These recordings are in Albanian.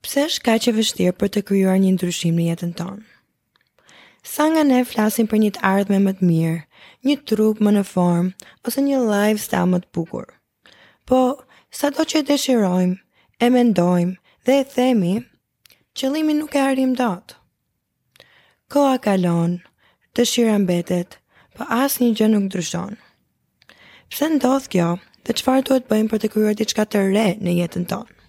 Pse është kaq e vështirë për të krijuar një ndryshim në jetën tonë? Sa nga ne flasim për një të ardhme më të mirë, një trup më në formë ose një lifestyle më të bukur. Po, sado që e dëshirojmë, e mendojmë dhe e themi, qëllimin nuk e arrim dot. Koha kalon, dëshira mbetet, po asnjë gjë nuk ndryshon. Pse ndodh kjo dhe çfarë duhet të bëjmë për të krijuar diçka të re në jetën tonë?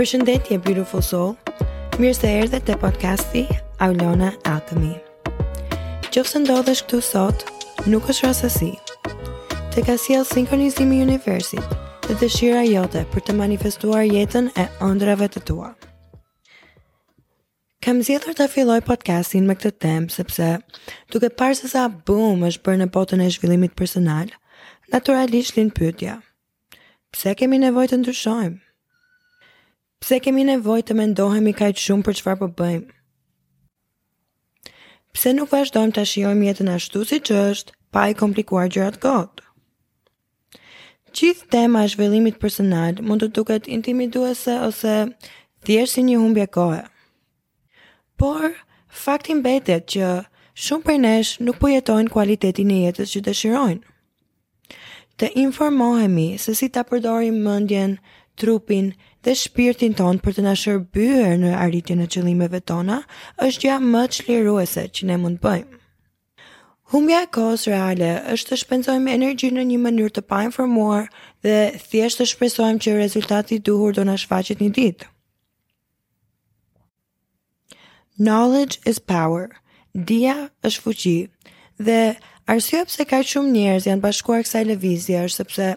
Përshëndetje Beautiful Soul. Mirë se erdhe te podcasti Aulona Alchemy. Qoftë se ndodhesh këtu sot, nuk është rastësi. Të ka sjellë sinkronizimi i universit dhe dëshira jote për të manifestuar jetën e ëndrrave të tua. Kam zgjedhur ta filloj podcastin me këtë temë sepse duke parë se sa boom është bërë në botën e zhvillimit personal, natyralisht lind pyetja. Pse kemi nevojë të ndryshojmë? Pse kemi nevojë të mendohemi kaq shumë për çfarë po bëjmë? Pse nuk vazhdojmë ta shijojmë jetën ashtu siç është, pa i komplikuar gjërat kot? Gjithë tema e zhvillimit personal mund të duket intimiduese ose thjesht si një humbje kohe. Por, fakti mbetet që shumë prej nesh nuk po jetojnë kualitetin e jetës që dëshirojnë. Të informohemi se si ta përdorim mendjen, trupin dhe shpirtin tonë për të na shërbyer në arritjen e qëllimeve tona është gjëja më çliruese që ne mund të bëjmë. Humbja e kohës reale është të shpenzojmë energjinë në një mënyrë të painformuar dhe thjesht të shpresojmë që rezultati i duhur do na shfaqet një ditë. Knowledge is power. Dija është fuqi. Dhe arsyeja pse kaq shumë njerëz janë bashkuar kësaj lëvizje është sepse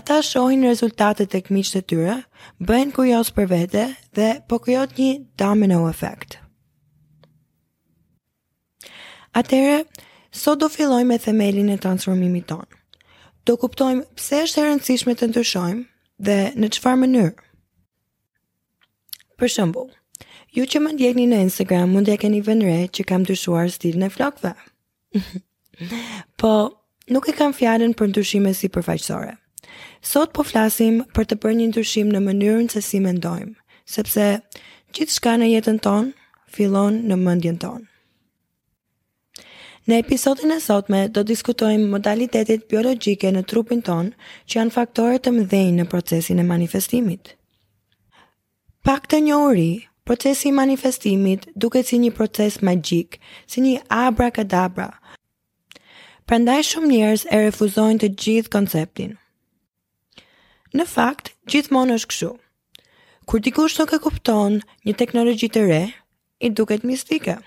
ata shohin rezultatet tek miqtë e tyre, bëhen kurioz për vete dhe po krijohet një domino effect. Atëherë, sot do fillojmë me themelin e transformimit tonë. Do kuptojmë pse është e rëndësishme të ndryshojmë dhe në çfarë mënyrë. Për shembull, ju që më ndjekni në Instagram mund ta keni vënë re që kam ndryshuar stilin e flokëve. po, nuk e kam fjalën për ndryshime sipërfaqësore. Sot po flasim për të bërë një ndryshim në mënyrën se si mendojmë, sepse gjithçka në jetën tonë fillon në mendjen tonë. Në episodin e sotme do të diskutojmë modalitetet biologjike në trupin tonë që janë faktorë të mëdhenj në procesin e manifestimit. Pak të njohuri, procesi i manifestimit duket si një proces magjik, si një abrakadabra. Prandaj shumë njerëz e refuzojnë të gjithë konceptin. Në fakt, gjithmonë është kështu. Kur dikush nuk e kupton një teknologi të re, I duket mistike.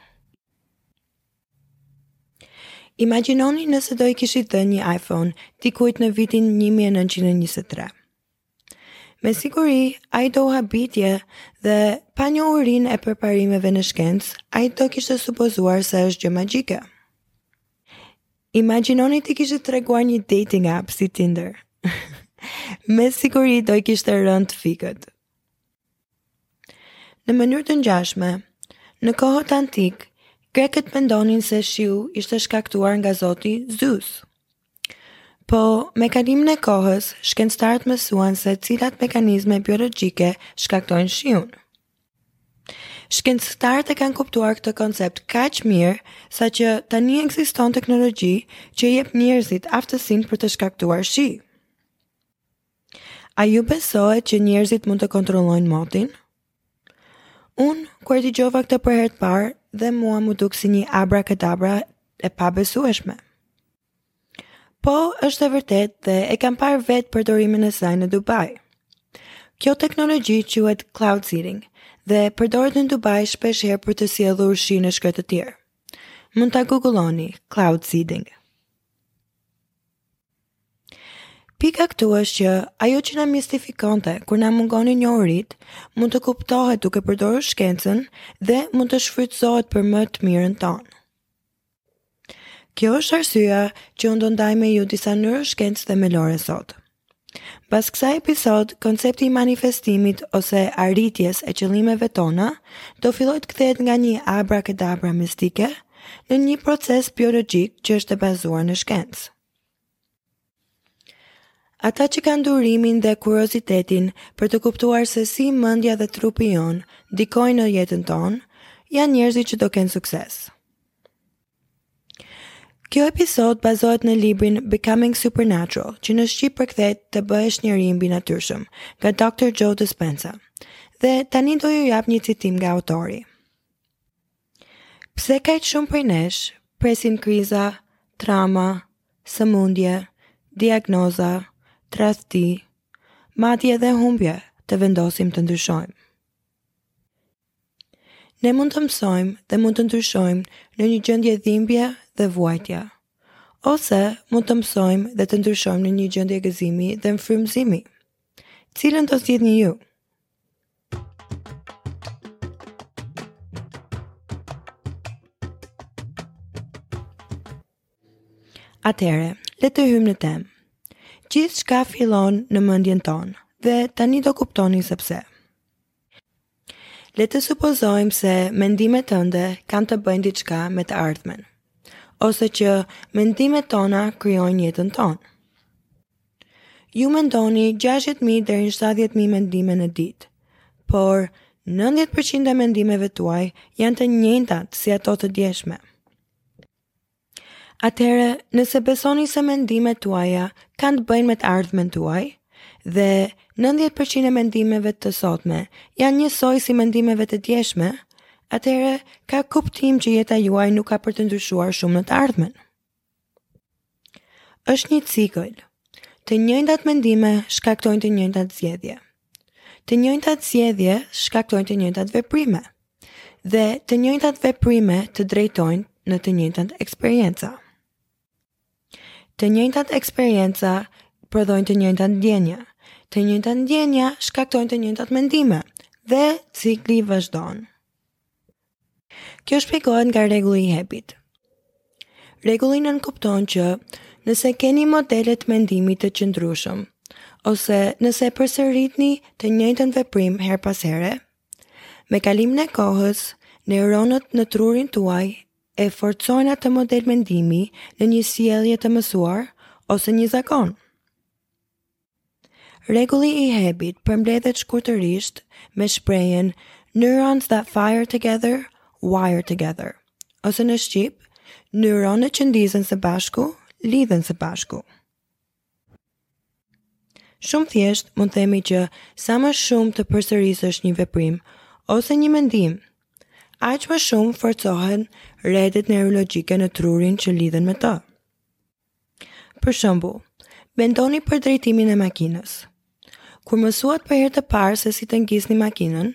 Imagjinoni nëse do i kishit dhënë një iPhone dikujt në vitin 1923. Me siguri, ai do habitej dhe pa njohurinë e përparimeve në shkencë, ai do kishte supozuar se është gjë magjike. Imagjinoni t'i kishit treguar një dating app si Tinder. Me siguri do i kishte rënë të fikët. Në mënyrë të ngjashme, në kohët antike, grekët mendonin se shiu ishte shkaktuar nga zoti Zeus. Po, me kalimin e kohës, shkencëtarët mësuan se cilat mekanizme biologjike shkaktojnë shiun. Shkencëtarët e kanë kuptuar këtë koncept kaq mirë saqë tani ekziston teknologji që jep njerëzit aftësinë për të shkaktuar shi. A ju besohet që njerëzit mund të kontrollojnë motin? Unë, kur e dëgjova këtë për herë të parë, dhe mua m'u duk si një abrakadabra e pabesueshme. Po, është e vërtetë dhe e kam parë vetë përdorimin e saj në Dubai. Kjo teknologji quhet cloud seeding dhe përdoret në Dubai shpeshherë për të sjellur shi në shkretëtirë. Mund ta googloni cloud seeding. Pika këtu është që ajo që na mistifikonte kur na mungonin njohuritë, mund të kuptohet duke përdorur shkencën dhe mund të shfrytëzohet për më të mirën tonë. Kjo është arsyeja që unë do ndaj me ju disa neuroshkencë themelore sot. Pas kësaj episod, koncepti i manifestimit ose arritjes e qëllimeve tona do fillojë të kthehet nga një abrakadabra mistike në një proces biologjik që është e bazuar në shkencë. Ata që kanë durimin dhe kuriozitetin për të kuptuar se si mendja dhe trupi jonë ndikojnë në jetën tonë, janë njerëzit që do kenë sukses. Kjo episod bazohet në librin Becoming Supernatural, që në shqip përkthehet të bëhesh njeri i mbinatyrshëm, nga Dr. Joe Dispenza. Dhe tani do ju jap një citim nga autori. Pse kaq shumë prej nesh presin kriza, trauma, sëmundje, diagnoza, tradhti, madje edhe humbje të vendosim të ndryshojmë? Ne mund të mësojmë dhe mund të ndryshojmë në një gjendje dhimbje dhe vuajtja, ose mund të mësojmë dhe të ndryshojmë në një gjendje gëzimi dhe frymëzimi. Cilën do zgjidhni ju? Atëherë, le të hyjmë në temë. Gjithçka fillon në mendjen tonë, dhe tani do kuptoni se pse. Le të supozojmë se mendimet tënde kanë të bëjnë diçka me të ardhmen, ose që mendimet tona krijojnë jetën tonë. Ju mendoni 60.000 deri në 70.000 mendime në ditë, por 90% e mendimeve tuaj janë të njëjtat si ato të djeshme. Atëherë, nëse besoni se mendimet tuaja kanë të bëjnë me të ardhmen tuaj dhe 90% e mendimeve të sotme janë njësoj si mendimeve të djeshme, atëherë ka kuptim që jeta juaj nuk ka për të ndryshuar shumë në të ardhmen. Është një cikël. Të njëjtat mendime shkaktojnë të njëjtat zgjedhje. Të njëjtat zgjedhje shkaktojnë të njëjtat veprime. Dhe të njëjtat veprime të drejtojnë në të njëjtat eksperienca. Të njëjtat eksperienca prodhojnë të njëjtat ndjenja. Të njëjtat ndjenja shkaktojnë të njëjtat mendime dhe cikli vazhdon. Kjo shpjegohet nga rregulli i Hebit. Rregulli nënkupton që nëse keni modele të mendimit të qëndrueshëm ose nëse përsëritni të njëjtën veprim herë pas here, me kalimin e kohës, neuronët në trurin tuaj e forcojnë atë model mendimi në një sjellje të mësuar ose një zakon. Rregulli i Hebit përmbledhet shkurtërisht me shprehjen Neurons that fire together, wire together, ose në shqip, neuronët që ndizen së bashku, lidhen së bashku. Shumë thjesht mund themi që sa më shumë të përsërisësh një veprim ose një mendim, aq më shumë forcohen rrjetet neurologjike në trurin që lidhen me të. Për shembull, mendoni për drejtimin e makinës. Kur mësuat për herë të parë se si të ngisni makinën,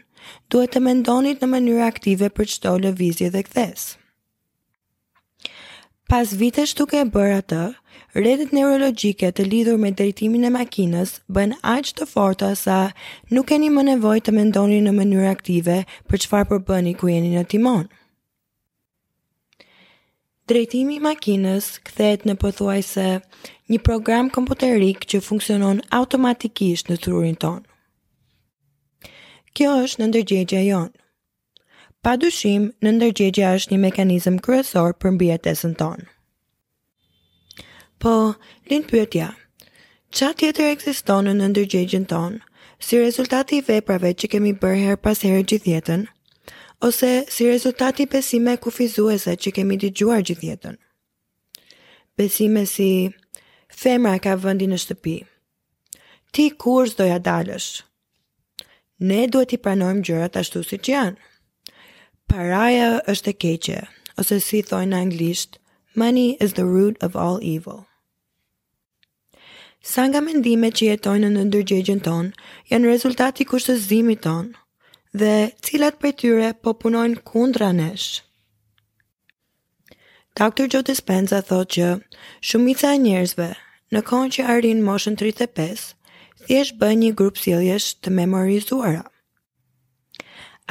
duhet të mendonit në mënyrë aktive për çdo lëvizje dhe kthesë. Pas vitesh duke e bërë atë, rrjetet neurologjike të lidhura me drejtimin e makinës bëhen aq të forta sa nuk keni më nevojë të mendoni në mënyrë aktive për çfarë po bëni kur jeni në timon. Drejtimi i makinës kthehet në pothuajse një program kompjuterik që funksionon automatikisht në trurin tonë. Kjo është nënndërgjegjja jonë. Pa dyshim, nënndërgjegjja është një mekanizëm kryesor për mbijetesën tonë. Po, lind pyetja. Ça tjetër ekziston në nënndërgjegjen tonë, si rezultat i veprave që kemi bërë herë pas herë gjithë jetën, ose si rezultat i besimeve kufizuese që kemi dëgjuar gjithë jetën? Besime si femra ka vendin në shtëpi. Ti kurrë s'do ia dalësh, Ne duhet t'i pranojmë gjërat ashtu siç janë. Paraja është e keqe, ose si thojnë në anglisht, money is the root of all evil. Sa nga mendimet që jetojnë në nënndërgjegjen tonë, janë rezultat i kushtëzimit tonë, dhe cilat prej tyre po punojnë kundra nesh. Doktor Joe Dispenza thotë që shumica e njerëzve, në kohën që arrijnë moshën 35, thjesht bëhen një grup sjelljesh të memorizuara.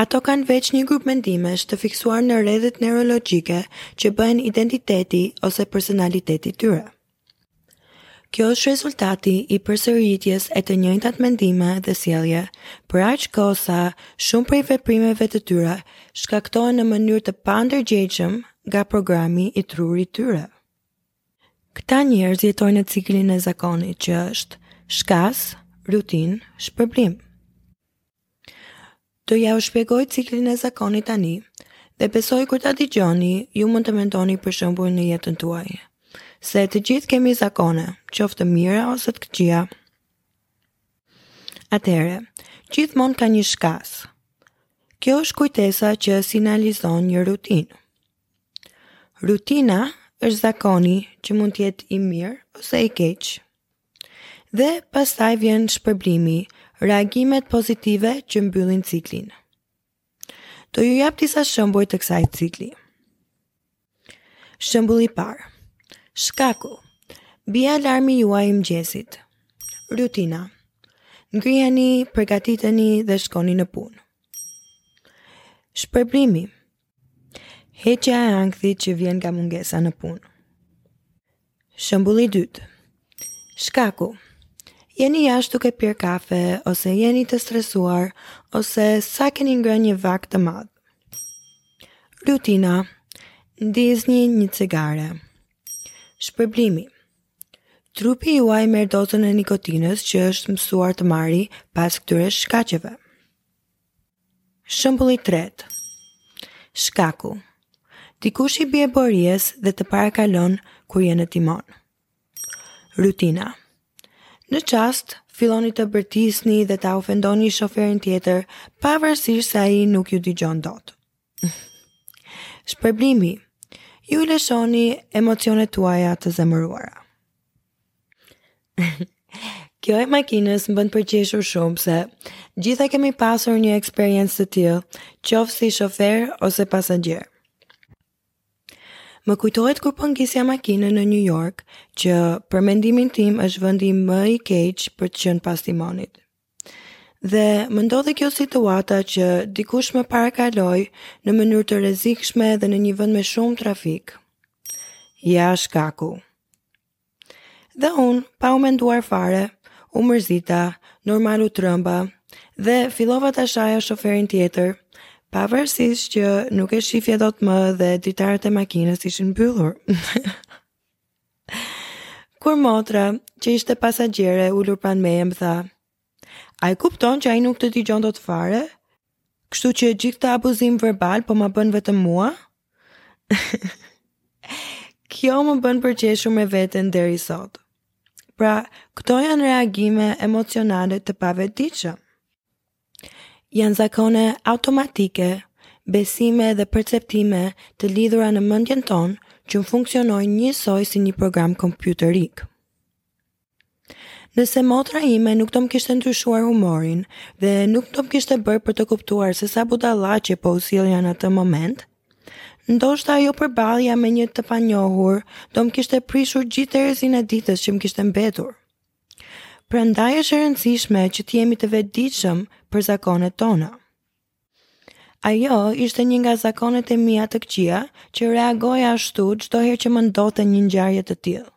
Ato kanë veç një grup mendimesh të fiksuara në rrjetet neurologjike që bëhen identiteti ose personaliteti i tyre. Kjo është rezultati i përsëritjes së të njëjtat mendime dhe sjellje, për aq kohë sa shumë prej veprimeve të tyre shkaktohen në mënyrë të pandërgjegjshme nga programi i trurit të tyre. Këta njerëz jetojnë në ciklin e zakonit që është shkas, rutinë, shpërblim. Do jua shpjegoj ciklin e zakonit tani. Dhe besoj kur ta dëgjoni, ju mund të mendoni për shembuj në jetën tuaj, se të gjithë kemi zakone, qoftë të mira ose të këqija. Atëherë, gjithmonë ka një shkas. Kjo është kujtesa që sinalizon një rutinë. Rutina është zakoni që mund të jetë i mirë ose i keq. Dhe pastaj vjen shpërblimi, reagimet pozitive që mbyllin ciklin. Do ju jap disa shembuj të kësaj cikli. Shembulli i parë. Shkaku. Bie alarmi juaj i mëngjesit. Rutina. Ngriheni, përgatiteni dhe shkoni në punë. Shpërblimi. Heqja e ankthit që vjen nga mungesa në punë. Shembulli i dytë. Shkaku. Jeni jashtë duke pirë kafe ose jeni të stresuar ose sa keni ngrënë një vakt të madh. Rutina. Ndizni një cigare. Shpërblimi. Trupi juaj merr dozën e nikotinës që është mësuar të marri pas këtyre shkaqeve. Shembulli i tretë. Shkaku. Dikush i bie bories dhe të parakalon kur je në timon. Rutina. Në çast, filloni të bërtisni dhe ta ofendoni shoferin tjetër, pavarësisht se ai nuk ju dëgjon dot. Shpërblimi. Ju i lëshoni emocionet tuaja të zemëruara. Kjo e makinës më bën për të qeshur shumë se gjithë kemi pasur një eksperiencë të tillë, qoftë si shofer ose pasagjer. Më kujtohet kur po ngisja makinën në New York, që për mendimin tim është vendi më i keq për të qenë pas timonit. Dhe më ndodhi kjo situata që dikush më parakaloi në mënyrë të rrezikshme dhe në një vend me shumë trafik. Ja shkaku. Dhe unë, pa u menduar fare, u mërzita, normal u tremba dhe fillova ta shaja shoferin tjetër, pavarësisht që nuk e shifja dot më dhe dritaret e makinës ishin mbyllur. Kur motra, që ishte pasagjere, ulur pranë meje, më tha, a e kupton që ai nuk të dëgjon dot fare? Kështu që gjithë këtë abuzim verbal, po ma bën vetëm mua? Kjo më bën për të qeshur me veten deri sot. Pra, këto janë reagime emocionale të pavetëdijshëm. Janë zakone automatike, besime dhe perceptime të lidhura në mendjen tonë që më funksionojnë njësoj si një program kompjuterik. Nëse motra ime nuk do më kishte ndryshuar humorin dhe nuk do më kishte bërë për të kuptuar se sa budallaqe po sillesha në atë moment, ndoshta ajo përballja me një të panjohur do më kishte prishur gjithë rezin e ditës që më kishte mbetur. Prandaj është e rëndësishme që të jemi të vetëdijshëm për zakonet tona. Ajo ishte një nga zakonet e mia të këqija që reagoja ashtu çdo herë që më ndodhte një ngjarje të tillë.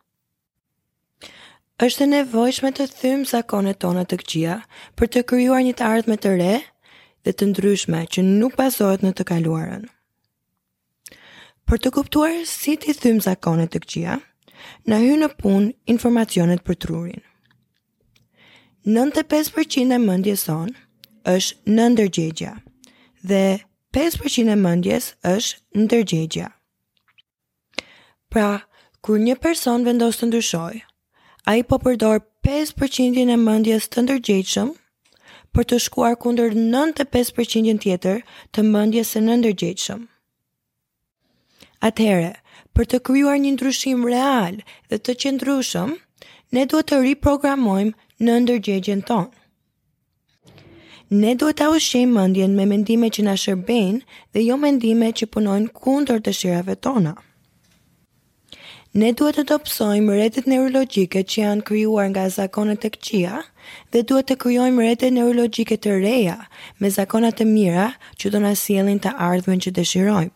Është e nevojshme të thyejmë zakonet tona të këqija për të krijuar një të ardhme të re dhe të ndryshme që nuk bazohet në të kaluarën. Për të kuptuar si t'i thymë zakonet e këqija, na hyjnë në punë informacionet për trurin. 95% e mendjes sonë është nëndërgjegjja dhe 5% e mendjes është ndërgjegjja. Pra, kur një person vendos të ndryshojë, Ai po përdor pesë përqindjen e mendjes të ndërgjegjshëm për të shkuar kundër 95 përqindjen tjetër të mendjes së nëndërgjegjshëm. Atëherë, për të krijuar një ndryshim real dhe të qëndrueshëm, ne duhet të riprogramojmë nëndërgjegjen tonë. Ne duhet ta ushqejmë mendjen me mendime që na shërbejnë dhe jo mendime që punojnë kundër dëshirave tona. Ne duhet të dobësojmë rrjetet neurologjike që janë krijuar nga zakonet e këqija dhe duhet të krijojmë rrjete neurologjike të reja me zakona të mira që do na sjellin të ardhmen që dëshirojmë.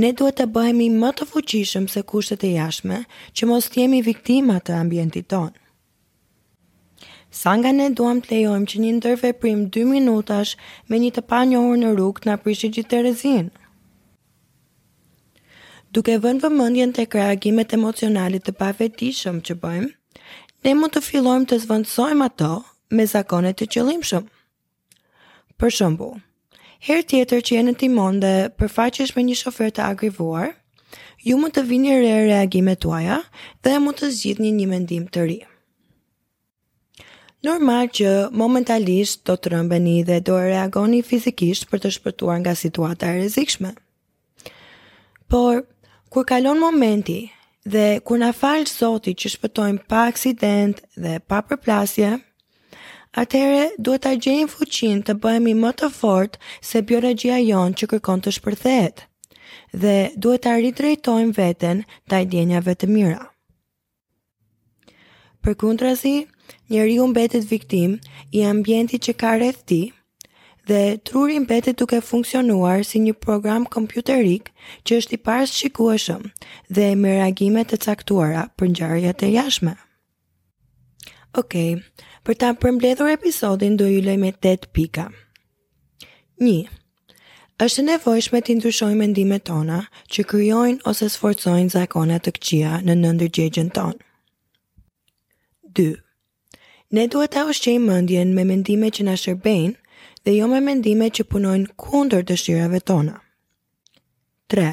Ne duhet të bëhemi më të fuqishëm se kushtet e jashtme, që mos të jemi viktima të ambientit tonë. Sa nga ne duam të lejojmë që një ndërveprim dy minutash me një të panjohur në rrugë të na prishë gjithë terezinë? Duke vënë vëmendjen tek reagimet emocionale të pavetëdijshëm që bëjmë, ne mund të fillojmë të zëvendësojmë ato me zakone të qëllimshëm. Për shembull, herë tjetër që jeni në timon dhe përfaqesh me një shofer të agrivuar, ju mund të vini re reagimet tuaja dhe mund të zgjidhni një mendim të ri. Normal që momentalisht do të trembeni dhe do reagoni fizikisht për të shpëtuar nga situata e rrezikshme. Por, kur kalon momenti dhe kur na fal Zoti që shpëtojmë pa aksident dhe pa përplasje, atëhere duhet ta gjejmë fuqinë të bëhemi më të fortë se biologjia jonë që kërkon të shpërthehet dhe duhet ta ridrejtojmë veten ndaj ndjenjave të mira. Përkundrazi, njeriu mbetet viktim i ambientit që ka rreth tij, dhe truri mbetet duke funksionuar si një program kompjuterik që është i parashikueshëm dhe me reagime të caktuara për ngjarjet e jashtme. Okej, për ta përmbledhur episodin do ju lë me 8 pika. Një, është e nevojshme të ndryshojmë mendimet tona që krijojnë ose sforcojnë zakone të këqija në nëndërgjegjen tonë. 2. Ne duhet ta ushqejmë mendjen me mendime që na shërbejnë dhe jo me mendime që punojnë kundër dëshirave tona. 3.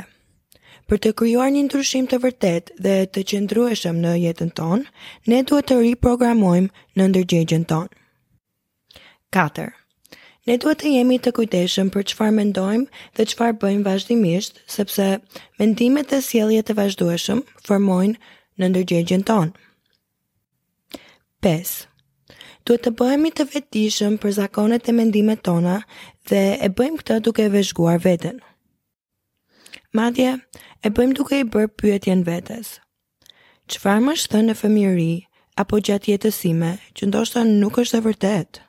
Për të krijuar një ndryshim të vërtetë dhe të qëndrueshëm në jetën tonë, ne duhet të riprogramojmë nëndërgjegjen tonë. 4. Ne duhet të jemi të kujdeshëm për çfarë mendojmë dhe çfarë bëjmë vazhdimisht, sepse mendimet dhe sjelljet e vazhdueshme formojnë nënndërgjegjen tonë. 5. Duhet të bëhemi të vetëdijshëm për zakonet e mendimet tona dhe e bëjmë këtë duke e vëzhguar veten. Madje, e bëjmë duke i bërë pyetjen vetes. Çfarë më është thënë në fëmijëri apo gjatë jetës sime që ndoshta nuk është e vërtetë?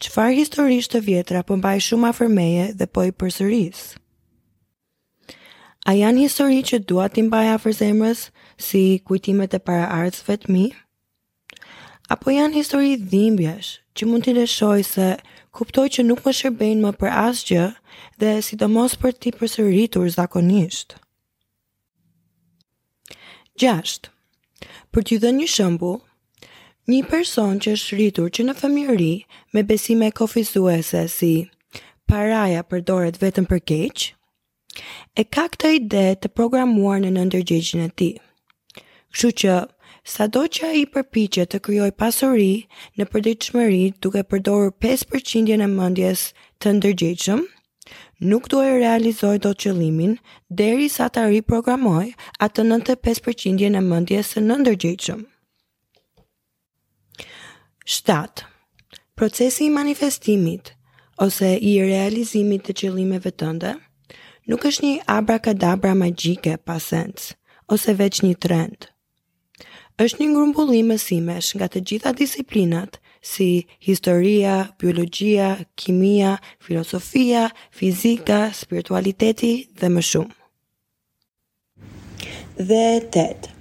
Çfarë historish të vjetra po mbaj shumë afër meje dhe po i përsëris? A janë histori që dua t'i mbaj afër zemrës si kujtimet e paraardhësve të mi? Apo janë histori dhimbjesh që mund t'i lëshoj se kuptoj që nuk më shërbejnë më për asgjë dhe sidomos për t'i përsëritur zakonisht? 6. Për t'i dhënë një shembull, një person që është rritur që në fëmijëri me besime kufizuese si paraja përdoret vetëm për keq, e ka këtë ide të programuar në nënndërgjegjen e tij. Kështu që, sado që ai përpiqet të krijojë pasuri në përditshmëri duke përdorur 5% e mendjes të ndërgjegjshme, nuk do e realizojë dot qëllimin derisa ta riprogramojë atë 95 përqindjen e mendjes së nënndërgjegjshme. 7. Procesi i manifestimit ose i realizimit të qëllimeve tënde nuk është një abrakadabra magjike pa sens ose veç një trend Është një grumbullim mësimesh nga të gjitha disiplinat, si historia, biologjia, kimia, filozofia, fizika, spiritualiteti dhe më shumë. Dhe tetë.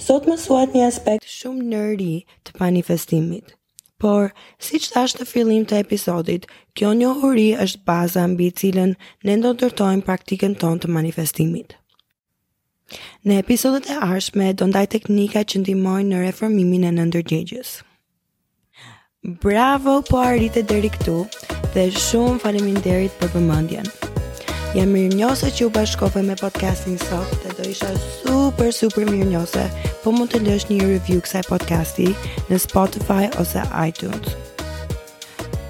Sot mësuat një aspekt shumë nerdy të manifestimit. Por, siç thashë në fillim të episodit, kjo njohuri është baza mbi cilën ne do ndërtojmë praktikën tonë të manifestimit. Në episodet e ardhshme do ndaj teknika që ndihmojnë në reformimin e nënndërgjegjes. Bravo po arrite deri këtu dhe shumë faleminderit për vëmendjen. Jam mirënjohëse që u bashkove me podcastin sot dhe do isha super super mirënjohëse po mund të lësh një review kësaj podcasti në Spotify ose iTunes.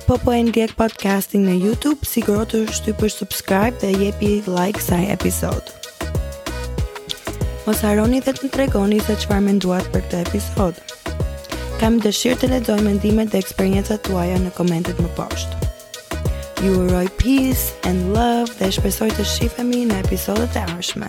Po po e ndjek podcastin në YouTube, sigurohu të shtypësh subscribe dhe jepi like kësaj episode. Mos harroni dhe të më tregoni se çfarë menduat për këtë episod. Kam dëshirë të lexoj mendimet dhe eksperiencat tuaja në komentet më poshtë. Ju uroj peace and love dhe shpresoj të shifemi në episodet e ardhshme.